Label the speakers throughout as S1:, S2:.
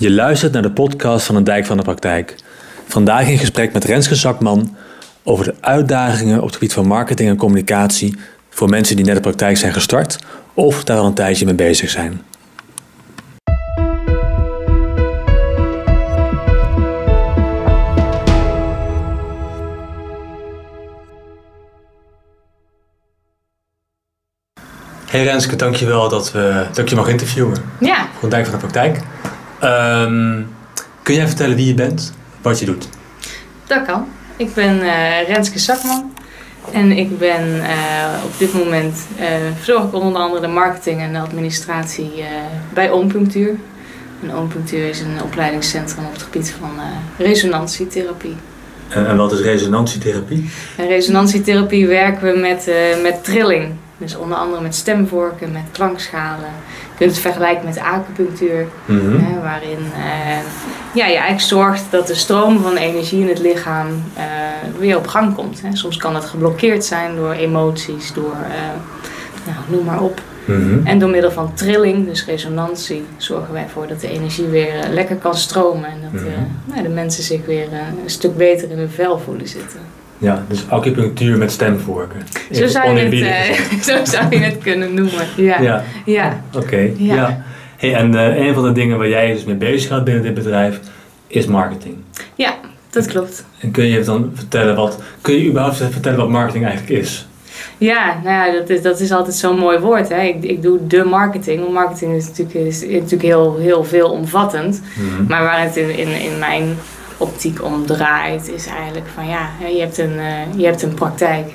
S1: Je luistert naar de podcast van de Dijk van de Praktijk. Vandaag in gesprek met Renske Zakman over de uitdagingen op het gebied van marketing en communicatie voor mensen die net de praktijk zijn gestart of daar al een tijdje mee bezig zijn. Hey Renske, dankjewel dat, we, dat ik je mag interviewen.
S2: Ja.
S1: Voor Dijk van de Praktijk. Ehm, kun jij vertellen wie je bent, wat je doet?
S2: Dat kan. Ik ben uh, Renske Zakman. En ik ben uh, op dit moment uh, verzorg ik onder andere de marketing en de administratie bij Ompunctuur. En Ompunctuur is een opleidingscentrum op het gebied van resonantietherapie.
S1: En, en, wat is resonantietherapie?
S2: In resonantietherapie werken we met, met trilling. Dus onder andere met stemvorken, met klankschalen. Je kunt het vergelijken met acupunctuur, mm -hmm. waarin uh, ja, je eigenlijk zorgt dat de stroom van energie in het lichaam uh, weer op gang komt. Hè. Soms kan dat geblokkeerd zijn door emoties, door uh, nou, noem maar op. Mm -hmm. En door middel van trilling, dus resonantie, zorgen wij ervoor dat de energie weer lekker kan stromen. En dat mm -hmm. nou, de mensen zich weer een stuk beter in hun vel voelen zitten.
S1: Ja, dus acupunctuur met stemvorken.
S2: Zo zou, je het, uh, zo zou je het kunnen noemen. Ja.
S1: Ja.
S2: ja.
S1: Oké. Okay. Ja. ja. Hey, en uh, een van de dingen waar jij dus mee bezig gaat binnen dit bedrijf is marketing.
S2: Ja, dat klopt.
S1: En kun je dan vertellen wat, kun je überhaupt vertellen wat marketing eigenlijk is?
S2: Ja, nou ja, dat is, dat is altijd zo'n mooi woord. Hè? Ik, ik doe de marketing. Want marketing is natuurlijk, is, is natuurlijk heel, heel veelomvattend. Mm -hmm. Maar waar het in, in, in mijn optiek om draait, is eigenlijk van ja, je hebt een, uh, je hebt een praktijk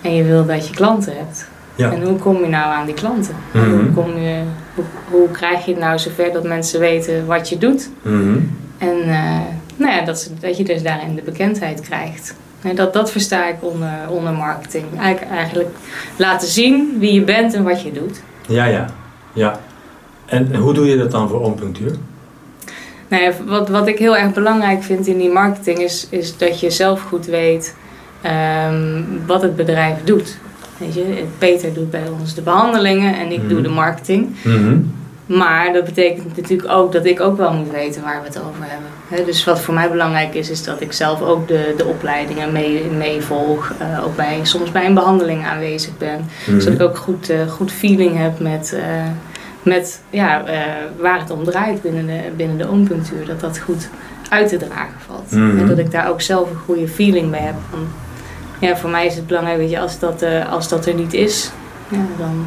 S2: en je wil dat je klanten hebt. Ja. En hoe kom je nou aan die klanten? Mm -hmm. hoe, kom je, hoe, hoe, krijg je het nou zover dat mensen weten wat je doet? Mm -hmm. En uh, nou ja, dat, dat je dus daarin de bekendheid krijgt. En dat, dat versta ik onder, onder marketing. Eigenlijk, eigenlijk laten zien wie je bent en wat je doet.
S1: Ja, ja. ja. En hoe doe je dat dan voor ompunctuur?
S2: Nou ja, wat, wat ik heel erg belangrijk vind in die marketing is, is dat je zelf goed weet um, wat het bedrijf doet. Weet je, Peter doet bij ons de behandelingen en ik mm-hmm. doe de marketing. Mm-hmm. Maar dat betekent natuurlijk ook dat ik ook wel moet weten waar we het over hebben. He, dus wat voor mij belangrijk is, is dat ik zelf ook de, de opleidingen mee, mee. Uh, ook bij, soms bij een behandeling aanwezig ben. Mm-hmm. Zodat ik ook goed, uh, goed feeling heb met... Uh, met ja, uh, waar het om draait binnen de, binnen de. Dat dat goed uit te dragen valt. Mm-hmm. En dat ik daar ook zelf een goede feeling bij heb. Van, ja, voor mij is het belangrijk, weet je, als dat, uh, als dat er niet is, ja, dan,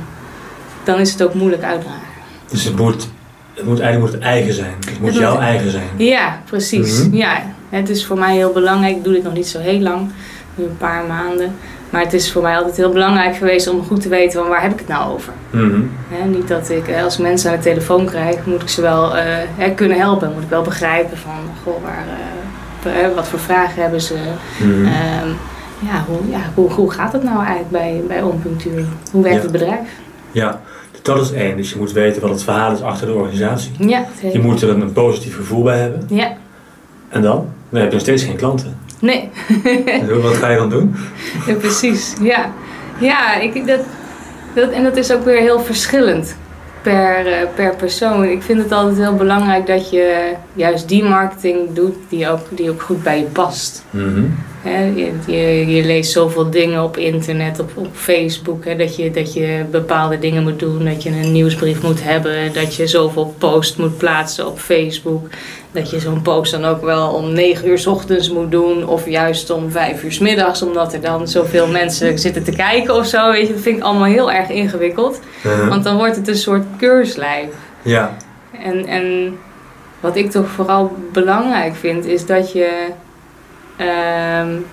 S2: dan is het ook moeilijk uitdragen.
S1: Dus het moet, het moet eigenlijk moet het eigen zijn. Het moet het jouw moet, eigen zijn.
S2: Ja, precies. Mm-hmm. Ja, het is voor mij heel belangrijk. Ik doe dit nog niet zo heel lang, nu een paar maanden. Maar het is voor mij altijd heel belangrijk geweest om goed te weten van waar heb ik het nou over. He, niet dat ik als ik mensen aan de telefoon krijg, moet ik ze wel uh, kunnen helpen. Moet ik wel begrijpen van goh, waar, uh, wat voor vragen hebben ze. Um, ja, hoe, ja hoe, hoe gaat het nou eigenlijk bij, bij ompunctuur? Hoe werkt ja. het bedrijf?
S1: Ja, dat is één. Dus je moet weten wat het verhaal is achter de organisatie.
S2: Ja,
S1: je moet er een positief gevoel bij hebben.
S2: Ja.
S1: En dan? Dan heb je nog steeds geen klanten.
S2: Nee.
S1: en wat ga je dan doen?
S2: Ja, precies. Ja, ja ik, dat, dat, en dat is ook weer heel verschillend per, uh, per persoon. Ik vind het altijd heel belangrijk dat je juist die marketing doet die ook, die ook goed bij je past. Mm-hmm. Je, je, je, leest zoveel dingen op internet, op, op Facebook, he, dat, je, dat je bepaalde dingen moet doen, dat je een nieuwsbrief moet hebben, dat je zoveel post moet plaatsen op Facebook. Dat je zo'n post dan ook wel om 9 uur s ochtends moet doen, of juist om 5 uur s middags, omdat er dan zoveel mensen zitten te kijken of zo. Weet je, dat vind ik allemaal heel erg ingewikkeld. Uh-huh. Want dan wordt het een soort keurslijf.
S1: Ja.
S2: En, en wat ik toch vooral belangrijk vind, is dat je. Um,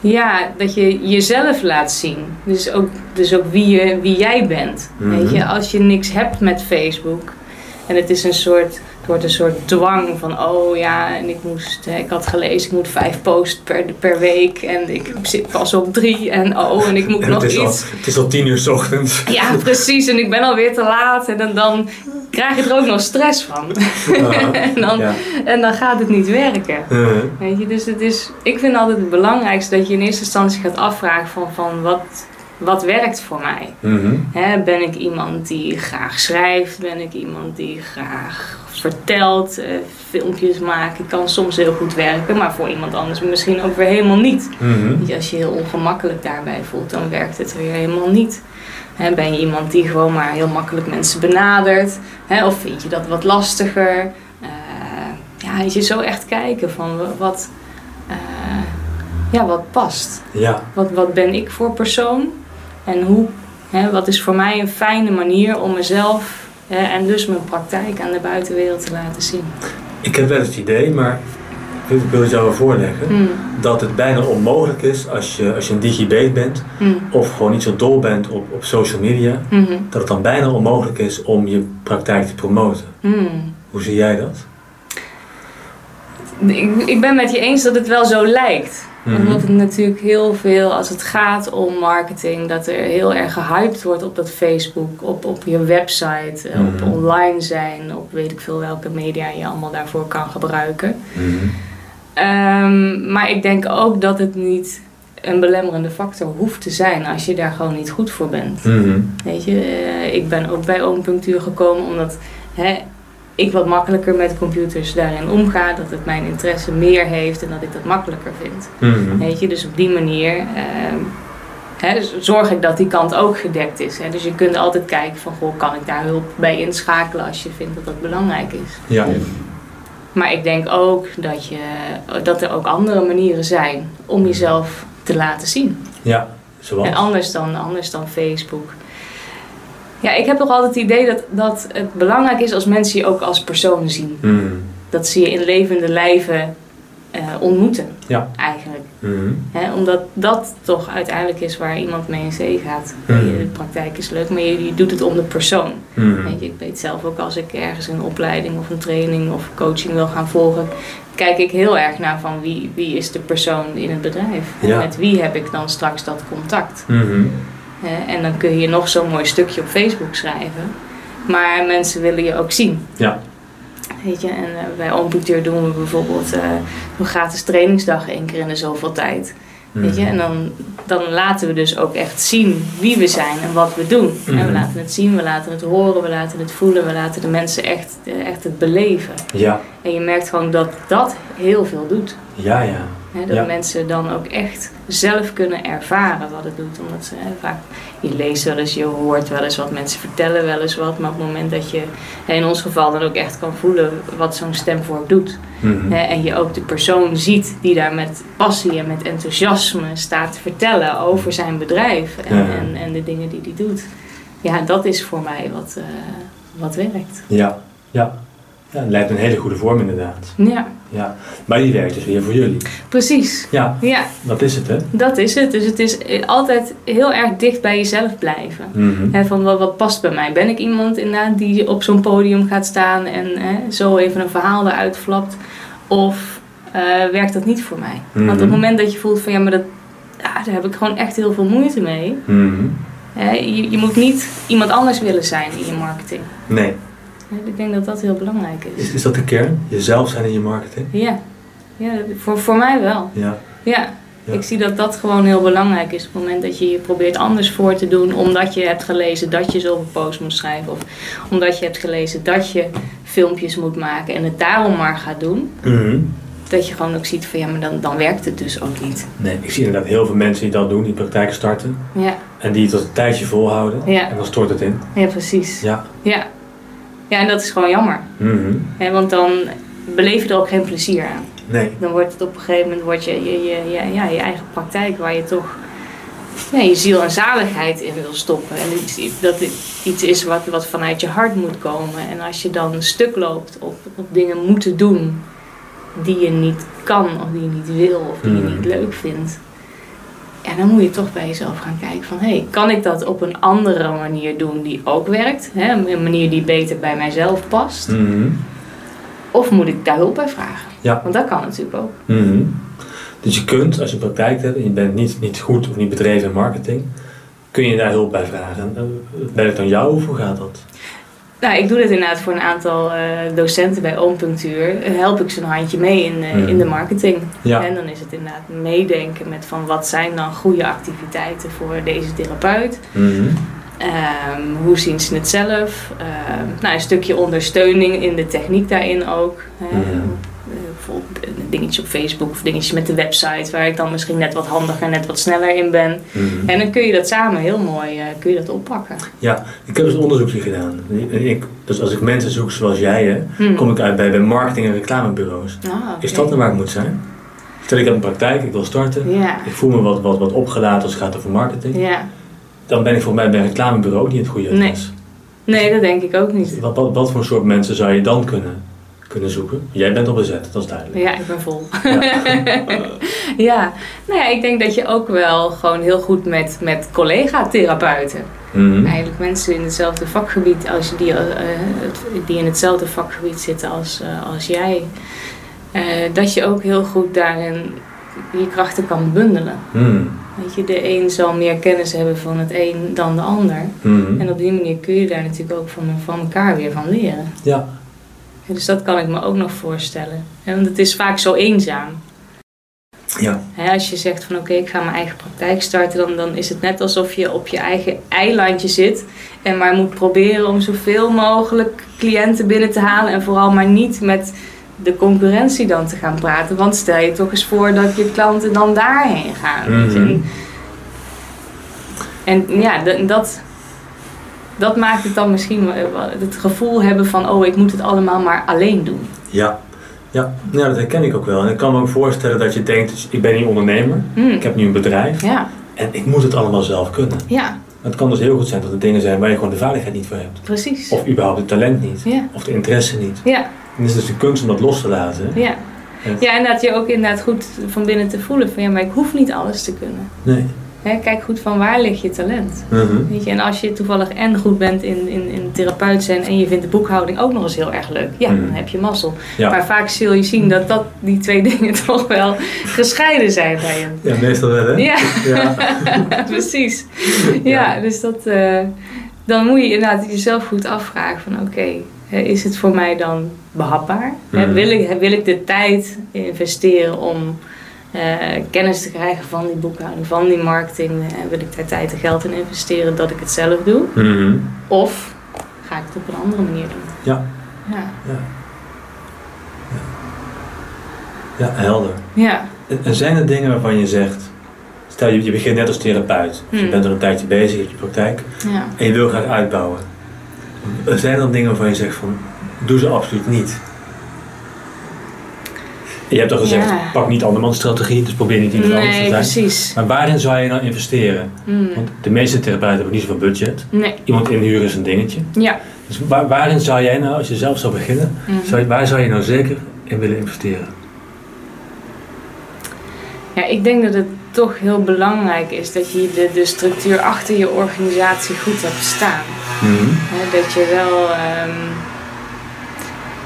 S2: ja, dat je jezelf laat zien. Dus ook, dus ook wie, je, wie jij bent. Weet je, als je niks hebt met Facebook en het is een soort, wordt een soort dwang van, oh ja, en ik moest, ik had gelezen, ik moet vijf posts per, per week en ik zit pas op drie en oh, en ik moet
S1: en
S2: nog
S1: het is
S2: iets.
S1: Al, het is al tien uur s ochtends.
S2: Ja, precies, en ik ben alweer te laat en dan, dan krijg je er ook nog stress van. Uh, en, dan, ja. en dan gaat het niet werken. Weet je, dus het is, ik vind altijd het belangrijkste dat je in eerste instantie gaat afvragen van, van wat, wat werkt voor mij?
S1: Mhm.
S2: Ben ik iemand die graag schrijft? Ben ik iemand die graag vertelt, eh, filmpjes? Ik kan soms heel goed werken, maar voor iemand anders misschien ook weer helemaal niet.
S1: Mhm.
S2: Als je heel ongemakkelijk daarbij voelt, dan werkt het weer helemaal niet. Ben je iemand die gewoon maar heel makkelijk mensen benadert? Of vind je dat wat lastiger? Eh, ja, je zo echt kijken van wa- wat, eh, ja, wat past.
S1: Ja.
S2: Wat, wat ben ik voor persoon? En hoe, wat is voor mij een fijne manier om mezelf en dus mijn praktijk aan de buitenwereld te laten zien?
S1: Ik heb wel het idee, maar ik wil het jou wel voorleggen,
S2: Hmm,
S1: dat het bijna onmogelijk is als je, als je een digibet bent
S2: hmm,
S1: of gewoon niet zo dol bent op, op social media,
S2: mhm,
S1: dat het dan bijna onmogelijk is om je praktijk te promoten.
S2: hmm.
S1: Hoe zie jij dat?
S2: Ik, ik ben met je eens dat het wel zo lijkt.
S1: Mhm.
S2: Omdat het natuurlijk heel veel, als het gaat om marketing, dat er heel erg gehyped wordt op dat Facebook, op, op je website, eh, op
S1: Mhm.
S2: online zijn, op weet ik veel welke media je allemaal daarvoor kan gebruiken.
S1: Mhm.
S2: Ehm, maar ik denk ook dat het niet een belemmerende factor hoeft te zijn als je daar gewoon niet goed voor bent.
S1: Mhm.
S2: Weet je, eh, ik ben ook bij Oompunctuur gekomen omdat hè, ik wat makkelijker met computers daarin omga, dat het mijn interesse meer heeft en dat ik dat makkelijker vind.
S1: Mhm.
S2: Weet je, dus op die manier ehm, hè, dus zorg ik dat die kant ook gedekt is. Hè. Dus je kunt altijd kijken van, goh, kan ik daar hulp bij inschakelen als je vindt dat dat belangrijk is.
S1: Ja.
S2: Maar ik denk ook dat, je, dat er ook andere manieren zijn om jezelf te laten zien.
S1: Ja. Zoals?
S2: En anders dan, anders dan Facebook. Ja, ik heb toch altijd het idee dat, dat het belangrijk is als mensen je ook als persoon zien.
S1: Mhm.
S2: Dat ze je in levende lijven eh, ontmoeten,
S1: Ja.
S2: eigenlijk. Hè, omdat dat toch uiteindelijk is waar iemand mee in zee gaat. Je- De praktijk is leuk, maar je, je doet het om de persoon.
S1: Mhm.
S2: Weet je, ik weet zelf ook als ik ergens een opleiding of een training of coaching wil gaan volgen, kijk ik heel erg naar van wie, wie is de persoon in het bedrijf. En met wie heb ik dan straks dat contact.
S1: Mhm.
S2: Hè, en dan kun je nog zo'n mooi stukje op Facebook schrijven. Maar mensen willen je ook zien.
S1: Ja.
S2: Weet je, en eh, bij Oompunctuur doen we bijvoorbeeld eh, een gratis trainingsdag één keer in de zoveel tijd. Weet je,
S1: Mhm.
S2: en dan, dan laten we dus ook echt zien wie we zijn en wat we doen. En we
S1: Mhm.
S2: laten het zien, we laten het horen, we laten het voelen, we laten de mensen echt, eh, echt het beleven.
S1: Ja.
S2: En je merkt gewoon dat dat heel veel doet.
S1: Ja, ja.
S2: Hè, dat
S1: Ja.
S2: mensen dan ook echt zelf kunnen ervaren wat het doet. Omdat ze hè, vaak, je leest wel eens, je hoort wel eens wat, mensen vertellen wel eens wat. Maar op het moment dat je hè, in ons geval dan ook echt kan voelen wat zo'n stemvork doet.
S1: Mhm.
S2: Hè, en je ook de persoon ziet die daar met passie en met enthousiasme staat te vertellen over zijn bedrijf. En,
S1: Ja.
S2: en, en de dingen die hij doet. Ja, dat is voor mij wat, eh, wat werkt.
S1: Ja. Ja. Ja, het lijkt een hele goede vorm inderdaad.
S2: Ja,
S1: Ja. Maar die werkt dus weer voor jullie.
S2: precies.
S1: Ja,
S2: Ja,
S1: dat is het hè.
S2: dat is het. Dus het is eh, altijd heel erg dicht bij jezelf blijven. Hè, van wat, wat past bij mij? Ben ik iemand inderdaad die op zo'n podium gaat staan en zo even een verhaal eruit flapt? Of eh, werkt dat niet voor mij? Want op
S1: Mhm.
S2: het moment dat je voelt van ja, maar dat, ja, daar heb ik gewoon echt heel veel moeite mee. Hè, je, je moet niet iemand anders willen zijn in je marketing.
S1: Nee.
S2: Ik denk dat dat heel belangrijk is.
S1: Is, is dat de kern? Jezelf zijn in je marketing?
S2: Ja, ja voor, voor mij wel.
S1: Ja.
S2: Ja.
S1: Ja.
S2: Ik zie dat dat gewoon heel belangrijk is. Op het moment dat je je probeert anders voor te doen, omdat je hebt gelezen dat je zoveel posts moet schrijven, of omdat je hebt gelezen dat je filmpjes moet maken en het daarom maar gaat doen,
S1: Mhm.
S2: dat je gewoon ook ziet van ja, maar dan, dan werkt het dus ook niet.
S1: Nee, ik zie inderdaad heel veel mensen die dat doen, die praktijken starten.
S2: Ja,
S1: En die het tot een tijdje volhouden.
S2: Ja.
S1: En dan stort het in.
S2: ja precies.
S1: Ja.
S2: Ja. Ja, en dat is gewoon jammer. Hè, want dan beleef je er ook geen plezier aan.
S1: Nee.
S2: Dan wordt het op een gegeven moment wordt je, je, je, je, ja, je eigen praktijk waar je toch ja, je ziel en zaligheid in wil stoppen. En iets, dat het iets is wat, wat vanuit je hart moet komen. En als je dan een stuk loopt op, op dingen moeten doen die je niet kan of die je niet wil of die je
S1: Mhm.
S2: niet leuk vindt. Ja, dan moet je toch bij jezelf gaan kijken van... hé, hey, kan ik dat op een andere manier doen die ook werkt? Hè? Een manier die beter bij mijzelf past?
S1: Mhm.
S2: Of moet ik daar hulp bij vragen?
S1: Ja.
S2: Want dat kan natuurlijk ook.
S1: Mhm. Dus je kunt, als je praktijk hebt en je bent niet, niet goed of niet bedreven in marketing, kun je daar hulp bij vragen. Eh, Ben ik dan jou of hoe gaat dat?
S2: Nou, ik doe dit inderdaad voor een aantal eh, docenten bij Oompunctuur. Help ik ze een handje mee in, eh,
S1: Mhm.
S2: in de marketing.
S1: Ja.
S2: En dan is het inderdaad meedenken met van wat zijn dan goede activiteiten voor deze therapeut.
S1: Mhm.
S2: Ehm, hoe zien ze het zelf? Ehm, nou, een stukje ondersteuning in de techniek daarin ook.
S1: Mhm.
S2: Eh, Bijvoorbeeld een dingetje op Facebook of dingetjes met de website, waar ik dan misschien net wat handiger, net wat sneller in ben.
S1: Mhm.
S2: En dan kun je dat samen heel mooi eh, kun je dat oppakken.
S1: Ja, ik heb dus een onderzoekje gedaan. Ik, dus als ik mensen zoek zoals jij, hè,
S2: Hmm.
S1: kom ik uit bij, bij marketing- en reclamebureaus.
S2: Ah.
S1: Is dat nou waar ik moet zijn? Stel ik heb een praktijk, ik wil starten. Ik voel me wat, wat, wat opgelaten als het gaat over marketing. Dan ben ik volgens mij bij een reclamebureau niet het goede
S2: Nee.
S1: adres.
S2: Nee, dat denk ik ook niet.
S1: Wat, wat, wat voor soort mensen zou je dan kunnen, kunnen zoeken? Jij bent al bezet, dat is duidelijk.
S2: Ja, ik ben vol.
S1: Ja.
S2: Ja, nou ja, ik denk dat je ook wel gewoon heel goed met, met collega-therapeuten,
S1: Mhm.
S2: eigenlijk mensen in hetzelfde vakgebied, als je die, eh, die in hetzelfde vakgebied zitten als, eh, als jij, eh, dat je ook heel goed daarin je krachten kan bundelen.
S1: Mhm.
S2: Weet je, de een zal meer kennis hebben van het een dan de ander.
S1: Mhm.
S2: En op die manier kun je daar natuurlijk ook van, van elkaar weer van leren.
S1: Ja.
S2: Dus dat kan ik me ook nog voorstellen. En want het is vaak zo eenzaam.
S1: Ja.
S2: Hè, als je zegt van oké, ik ga mijn eigen praktijk starten, dan, dan is het net alsof je op je eigen eilandje zit en maar moet proberen om zoveel mogelijk cliënten binnen te halen en vooral maar niet met de concurrentie dan te gaan praten. Want stel je toch eens voor dat je klanten dan daarheen gaan. je.
S1: Mhm.
S2: En, en ja, dat, dat maakt het dan misschien wel het gevoel hebben van oh, ik moet het allemaal maar alleen doen.
S1: Ja. Ja. ja, dat herken ik ook wel. En ik kan me ook voorstellen dat je denkt, dus ik ben niet ondernemer,
S2: Hmm.
S1: ik heb nu een bedrijf
S2: Ja,
S1: en ik moet het allemaal zelf kunnen.
S2: ja,
S1: Het kan dus heel goed zijn dat er dingen zijn waar je gewoon de vaardigheid niet voor hebt.
S2: precies.
S1: Of überhaupt het talent niet.
S2: Ja,
S1: Of de interesse niet.
S2: ja.
S1: En het is dus de kunst om dat los te laten.
S2: Ja.
S1: Ja.
S2: ja, en dat je ook inderdaad goed van binnen te voelen van ja, maar ik hoef niet alles te kunnen.
S1: Nee.
S2: Hè, kijk goed van waar ligt je talent.
S1: Mhm.
S2: Weet je, en als je toevallig en goed bent in, in, in therapeut zijn en je vindt de boekhouding ook nog eens heel erg leuk, ja,
S1: Mhm.
S2: dan heb je mazzel.
S1: Ja.
S2: Maar vaak zul je zien dat, dat die twee dingen toch wel gescheiden zijn bij je.
S1: ja, meestal wel hè?
S2: Ja,
S1: Ja.
S2: precies. Ja, dus dat, eh, dan moet je inderdaad jezelf goed afvragen van oké, is het voor mij dan behapbaar?
S1: Mhm.
S2: wil, ik, wil ik de tijd investeren om kennis te krijgen van die boekhouding, van die marketing? En wil ik daar tijd en geld in investeren dat ik het zelf doe?
S1: Mhm.
S2: Of ga ik het op een andere manier doen?
S1: Ja.
S2: Ja,
S1: Ja. Ja, helder.
S2: ja.
S1: En, zijn er dingen waarvan je zegt, stel je, je begint net als therapeut, je
S2: Hmm.
S1: bent er een tijdje bezig, je hebt je praktijk
S2: ja.
S1: en je wil graag uitbouwen. Er zijn er dingen waarvan je zegt van, doe ze absoluut niet. Je hebt al gezegd,
S2: Ja.
S1: pak niet andermans strategie, dus probeer niet iemand anders te
S2: Nee,
S1: zijn.
S2: precies.
S1: Maar waarin zou je nou investeren?
S2: Hmm.
S1: Want de meeste therapeuten hebben niet zoveel budget.
S2: Nee,
S1: Iemand inhuren is een dingetje.
S2: ja.
S1: Dus waar- waarin zou jij nou, als je zelf zou beginnen,
S2: Mhm.
S1: zou je, waar zou je nou zeker in willen investeren?
S2: Ja, ik denk dat het toch heel belangrijk is dat je de, de structuur achter je organisatie goed hebt staan. Hè, dat je wel. ehm,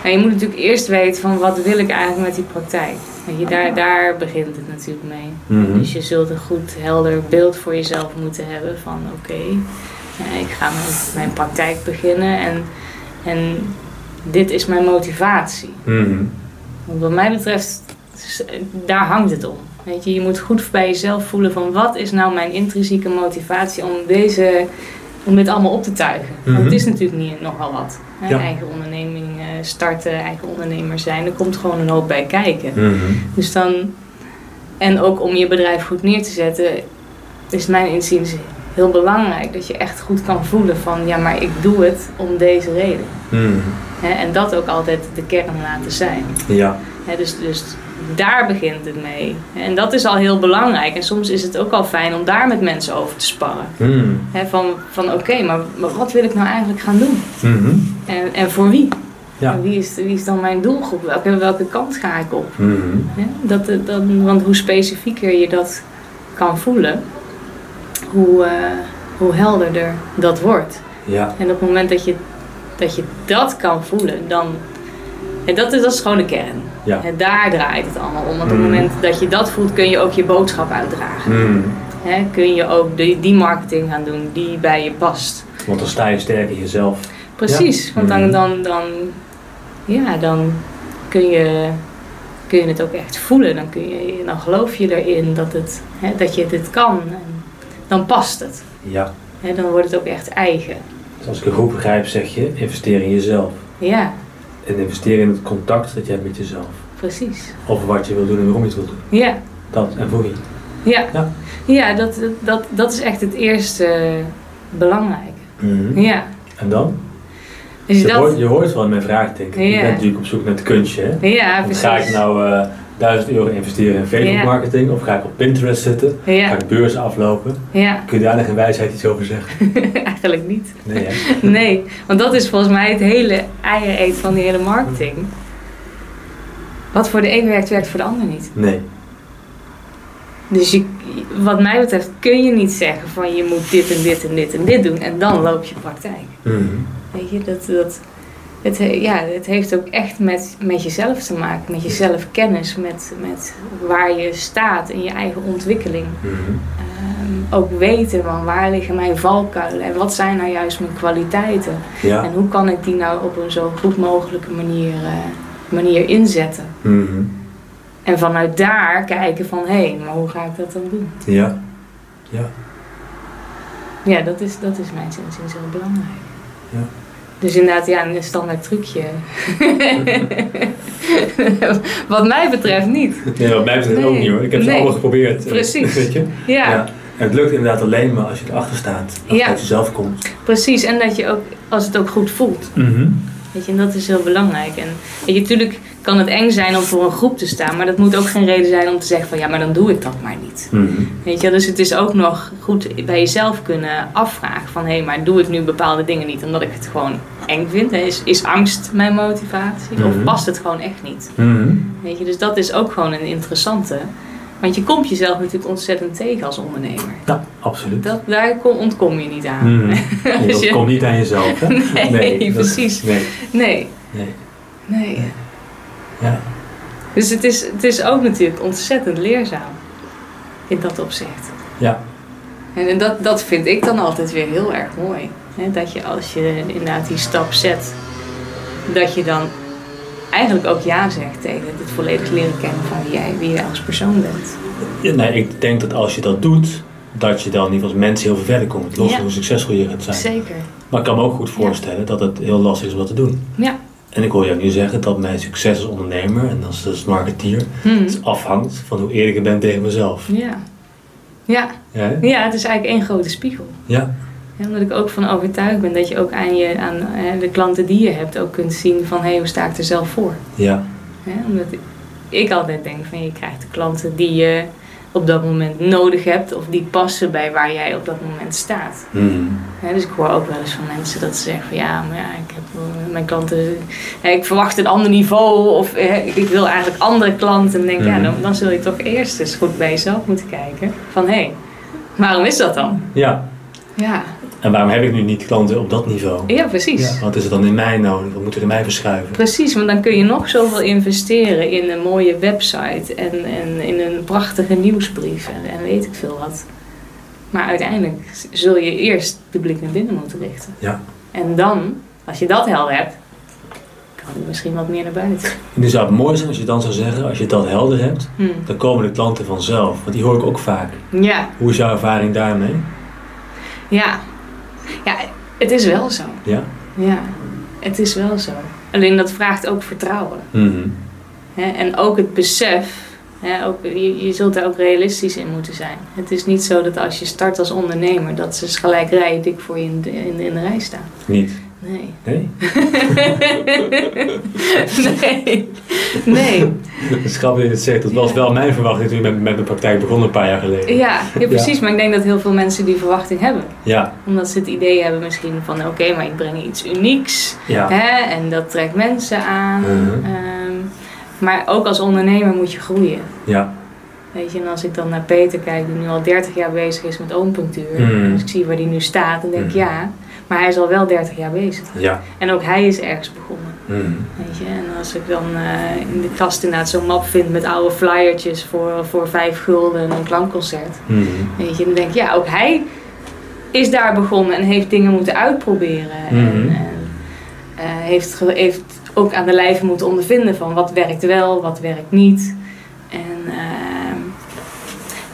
S2: nou, je moet natuurlijk eerst weten van wat wil ik eigenlijk met die praktijk. Je, daar, daar begint het natuurlijk mee.
S1: Mhm.
S2: Dus je zult een goed helder beeld voor jezelf moeten hebben van oké, ik ga met mijn praktijk beginnen en, en dit is mijn motivatie.
S1: Mhm.
S2: Want wat mij betreft, daar hangt het om. Weet je, je moet goed bij jezelf voelen van wat is nou mijn intrinsieke motivatie om deze, om dit allemaal op te tuigen. Want
S1: Mhm.
S2: het is natuurlijk niet nogal wat. Hè?
S1: Ja.
S2: Eigen onderneming starten, eigen ondernemer zijn, er komt gewoon een hoop bij kijken.
S1: Mhm.
S2: Dus dan, en ook om je bedrijf goed neer te zetten, is mijn inziens heel belangrijk dat je echt goed kan voelen van ja, maar ik doe het om deze reden.
S1: Mhm.
S2: En dat ook altijd de kern laten zijn.
S1: Ja.
S2: Dus, dus daar begint het mee. En dat is al heel belangrijk. En soms is het ook al fijn om daar met mensen over te sparren.
S1: Mhm.
S2: Van van oké, maar, maar wat wil ik nou eigenlijk gaan doen? En, en voor wie?
S1: Ja.
S2: En Wie, is, wie is dan mijn doelgroep? Welke, welke kant ga ik op?
S1: Mhm.
S2: Hè? Dat, eh, dat, want hoe specifieker je dat kan voelen, hoe, eh, hoe helderder dat wordt.
S1: Ja.
S2: En op het moment dat je dat, je dat kan voelen, dan. En dat, is, dat is gewoon de kern.
S1: Ja.
S2: En daar draait het allemaal om. Want op
S1: Mm.
S2: het moment dat je dat voelt, kun je ook je boodschap uitdragen.
S1: Mhm.
S2: Hè, kun je ook die, die marketing gaan doen die bij je past.
S1: Want dan sta je sterk in jezelf.
S2: precies. Want dan,
S1: Mhm.
S2: dan, dan, ja, dan kun je, kun je het ook echt voelen. Dan, kun je, dan geloof je erin dat, het, hè, dat je dit kan. En dan past het.
S1: Ja.
S2: Hè, dan wordt het ook echt eigen.
S1: Dus als ik het goed begrijp, zeg je investeer in jezelf.
S2: Ja,
S1: En investeer in het contact dat je hebt met jezelf.
S2: precies.
S1: Over wat je wil doen en waarom je het wil doen.
S2: Ja,
S1: Dat en voor wie.
S2: ja.
S1: Ja.
S2: ja dat, dat, dat, is echt het eerste belangrijke. Ja.
S1: En dan?
S2: Dus
S1: je,
S2: dat,
S1: hoort, je hoort wel in mijn vraag, denk ik. Je bent natuurlijk op zoek naar het kunstje. Hè?
S2: ja, precies.
S1: ga ik nou eh 1000 euro investeren in Facebook
S2: Ja.
S1: marketing? Of ga ik op Pinterest zitten? Ga
S2: Ja,
S1: ik beurs aflopen?
S2: ja,
S1: Kun je daar nog in wijsheid iets over zeggen?
S2: eigenlijk niet.
S1: Nee?
S2: Nee, want dat is volgens mij het hele eieren van die hele marketing. Wat voor de een werkt, werkt voor de ander niet.
S1: Nee.
S2: Dus je, wat mij betreft kun je niet zeggen van je moet dit en dit en dit en dit doen en dan loop je praktijk.
S1: Mhm.
S2: Weet je, dat, dat, het, he- ja, het heeft ook echt met, met jezelf te maken, met je zelfkennis, met, met waar je staat in je eigen ontwikkeling.
S1: Mhm.
S2: Ehm, ook weten van waar liggen mijn valkuilen en wat zijn nou juist mijn kwaliteiten.
S1: Ja.
S2: En hoe kan ik die nou op een zo goed mogelijke manier, eh, manier inzetten?
S1: Mhm.
S2: En vanuit daar kijken van, hé, hey, maar hoe ga ik dat dan doen?
S1: Ja. Ja.
S2: Ja, dat is, dat is mijn inziens heel belangrijk.
S1: Ja.
S2: Dus inderdaad, ja, een standaard trucje. Wat mij betreft niet.
S1: Nee, wat mij betreft ook niet hoor. Ik heb ze
S2: Nee.
S1: allemaal geprobeerd. eh,
S2: Precies.
S1: Weet je?
S2: Ja,
S1: En het lukt inderdaad alleen maar als je erachter staat. Als
S2: Ja.
S1: je jezelf komt.
S2: precies. En dat je ook, als het ook goed voelt. Weet je, en dat is heel belangrijk. En weet je, natuurlijk kan het eng zijn om voor een groep te staan, maar dat moet ook geen reden zijn om te zeggen van ja, maar dan doe ik dat maar niet.
S1: Mhm.
S2: Weet je, dus het is ook nog goed bij jezelf kunnen afvragen van hé, maar doe ik nu bepaalde dingen niet omdat ik het gewoon eng vind? Is, is angst mijn motivatie
S1: Mhm.
S2: of past het gewoon echt niet?
S1: Mhm.
S2: Weet je, dus dat is ook gewoon een interessante. Want je komt jezelf natuurlijk ontzettend tegen als ondernemer.
S1: Ja, absoluut.
S2: Dat, daar kom- ontkom je niet aan.
S1: Mhm. Nee,
S2: Als
S1: dat
S2: je-
S1: komt niet aan jezelf. Hè?
S2: Nee, precies.
S1: Nee.
S2: Nee,
S1: nee.
S2: nee.
S1: Ja.
S2: Dus het is, het is ook natuurlijk ontzettend leerzaam in dat opzicht.
S1: Ja.
S2: En, en dat, dat vind ik dan altijd weer heel erg mooi. Hè? Dat je als je inderdaad die stap zet, dat je dan eigenlijk ook ja zegt tegen het volledig leren kennen van wie jij, wie jij als persoon bent.
S1: Ja, nee, ik denk dat als je dat doet, dat je dan in ieder geval als mens heel veel verder komt. Los
S2: Ja.
S1: van hoe succesvol je gaat zijn.
S2: Zeker.
S1: Maar ik kan me ook goed voorstellen dat het heel lastig is om dat te doen.
S2: Ja.
S1: En ik hoor jou nu zeggen dat mijn succes als ondernemer en als, als marketeer
S2: Hm.
S1: het afhangt van hoe eerlijk ik ben tegen mezelf.
S2: Ja. Ja.
S1: Ja,
S2: ja, het is eigenlijk één grote spiegel.
S1: ja.
S2: Ja, omdat ik ook van overtuigd ben dat je ook aan, je, aan de klanten die je hebt ook kunt zien van hé, hoe sta ik er zelf voor?
S1: ja.
S2: Hè, omdat ik, ik altijd denk van je krijgt de klanten die je op dat moment nodig hebt of die passen bij waar jij op dat moment staat. Hè, dus ik hoor ook wel eens van mensen dat ze zeggen van ja, maar ja, ik heb wel- mijn klanten, ik verwacht een ander niveau of ik wil eigenlijk andere klanten. En denk ja,
S1: Mhm.
S2: dan, dan zul je toch eerst eens goed bij jezelf moeten kijken van hé, hey, waarom is dat dan?
S1: ja.
S2: Ja,
S1: En waarom heb ik nu niet klanten op dat niveau?
S2: ja precies.
S1: Wat is er dan in mij nodig? Wat moet er in mij verschuiven?
S2: Precies, want dan kun je nog zoveel investeren in een mooie website en, en in een prachtige nieuwsbrief en, en weet ik veel wat. Maar uiteindelijk zul je eerst de blik naar binnen moeten richten.
S1: Ja.
S2: En dan, als je dat helder hebt, kan je misschien wat meer naar buiten.
S1: En nu zou het mooi zijn als je dan zou zeggen, als je dat helder hebt,
S2: Hm.
S1: dan komen de klanten vanzelf. Want die hoor ik ook vaak.
S2: Ja,
S1: Hoe is jouw ervaring daarmee?
S2: Ja. Ja, het is wel zo.
S1: Ja?
S2: Ja, het is wel zo. Alleen dat vraagt ook vertrouwen.
S1: Mhm.
S2: En ook het besef, ook, je, je zult daar ook realistisch in moeten zijn. Het is niet zo dat als je start als ondernemer, dat ze gelijk rijen dik voor je in de, in, in de rij staan.
S1: Niet?
S2: Nee.
S1: Nee?
S2: nee. Nee.
S1: Het is grappig dat je het zegt. Dat was wel mijn verwachting toen ik met, met mijn praktijk begon een paar jaar geleden.
S2: Ja, ja, precies. Maar ik denk dat heel veel mensen die verwachting hebben.
S1: Ja.
S2: Omdat ze het idee hebben misschien van, oké, maar ik breng iets unieks.
S1: Ja.
S2: Hè, en dat trekt mensen aan.
S1: Mhm.
S2: Ehm, maar ook als ondernemer moet je groeien.
S1: Ja.
S2: Weet je, en als ik dan naar Peter kijk, die nu al 30 jaar bezig is met oompunctuur.
S1: Mm.
S2: Dus ik zie waar die nu staat en denk ik
S1: Mm.
S2: ja, maar hij is al wel 30 jaar bezig.
S1: Ja.
S2: En ook hij is ergens begonnen.
S1: Mhm.
S2: Weet je, en als ik dan eh, in de kast inderdaad zo'n map vind met oude flyertjes voor, voor 5 gulden en een klankconcert.
S1: Mhm.
S2: Weet je, dan denk ik ja, ook hij is daar begonnen en heeft dingen moeten uitproberen. En,
S1: Mhm.
S2: en heeft, ge- heeft ook aan de lijve moeten ondervinden van wat werkt wel, wat werkt niet. En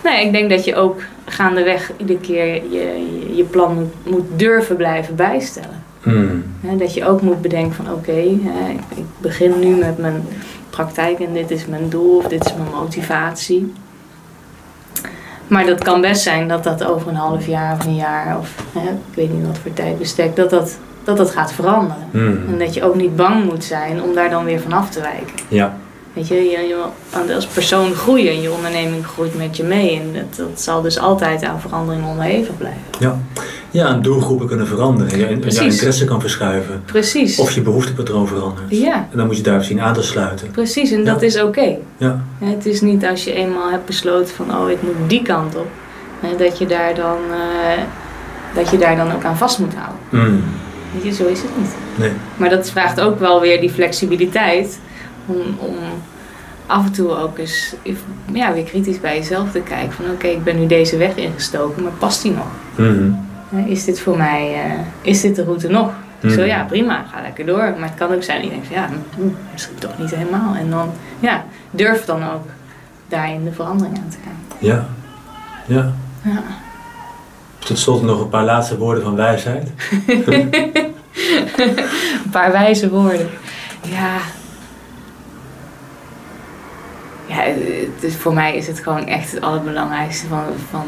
S2: nou ja, ik denk dat je ook gaandeweg iedere keer je, je, je plan moet, moet durven blijven bijstellen.
S1: Mm.
S2: Hè, dat je ook moet bedenken van oké, ik, begin nu met mijn praktijk en dit is mijn doel of dit is mijn motivatie. Maar dat kan best zijn dat dat over een half jaar of een jaar of ik weet niet wat voor tijdbestek, dat dat, dat, dat gaat veranderen.
S1: Mm.
S2: En dat je ook niet bang moet zijn om daar dan weer van af te wijken.
S1: Ja.
S2: Weet je, je, als persoon groeien en je onderneming groeit met je mee. En dat, dat zal dus altijd aan verandering onderhevig blijven.
S1: Ja. ja, en doelgroepen kunnen veranderen. Je, je interesse kan verschuiven.
S2: Precies.
S1: Of je behoeftepatroon verandert.
S2: Ja,
S1: En dan moet je daarop zien aan te sluiten.
S2: precies. En
S1: Ja.
S2: dat is oké.
S1: Ja.
S2: Het is niet als je eenmaal hebt besloten van oh ik moet die kant op, dat, je daar dan, eh, dat je daar dan ook aan vast moet houden.
S1: Mm.
S2: Weet je, zo is het niet.
S1: Nee.
S2: Maar dat vraagt ook wel weer die flexibiliteit om, om af en toe ook eens ja, weer kritisch bij jezelf te kijken van oké, ik ben nu deze weg ingestoken, maar past die nog?
S1: Mhm.
S2: Is dit voor mij, eh, is dit de route nog? Zo
S1: Mhm.
S2: ja, prima, ga lekker door. Maar het kan ook zijn dat je denkt van ja, hm, misschien toch niet helemaal. En dan, ja, durf dan ook daarin de verandering aan te gaan.
S1: Ja. Ja.
S2: Ja.
S1: Tot slot nog een paar laatste woorden van wijsheid.
S2: Een paar wijze woorden. Ja. Ja, voor mij is het gewoon echt het allerbelangrijkste van, van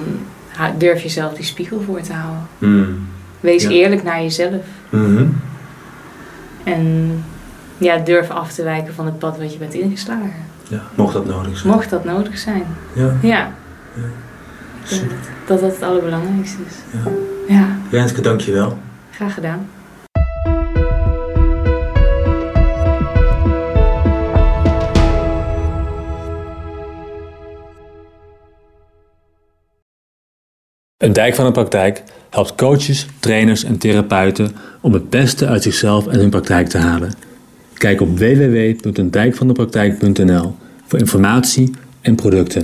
S2: durf jezelf die spiegel voor te houden.
S1: Mm.
S2: Wees
S1: Ja.
S2: eerlijk naar jezelf.
S1: Mhm.
S2: En ja, durf af te wijken van het pad wat je bent ingeslagen.
S1: Ja, mocht dat nodig zijn.
S2: Mocht dat nodig zijn.
S1: Ja.
S2: Ja. Dat dat het allerbelangrijkste is.
S1: Ja.
S2: Ja,
S1: Renske, dank je wel.
S2: graag gedaan.
S1: Een dijk van de praktijk helpt coaches, trainers en therapeuten om het beste uit zichzelf en hun praktijk te halen. Kijk op www.eendijkvandepraktijk.nl voor informatie en producten.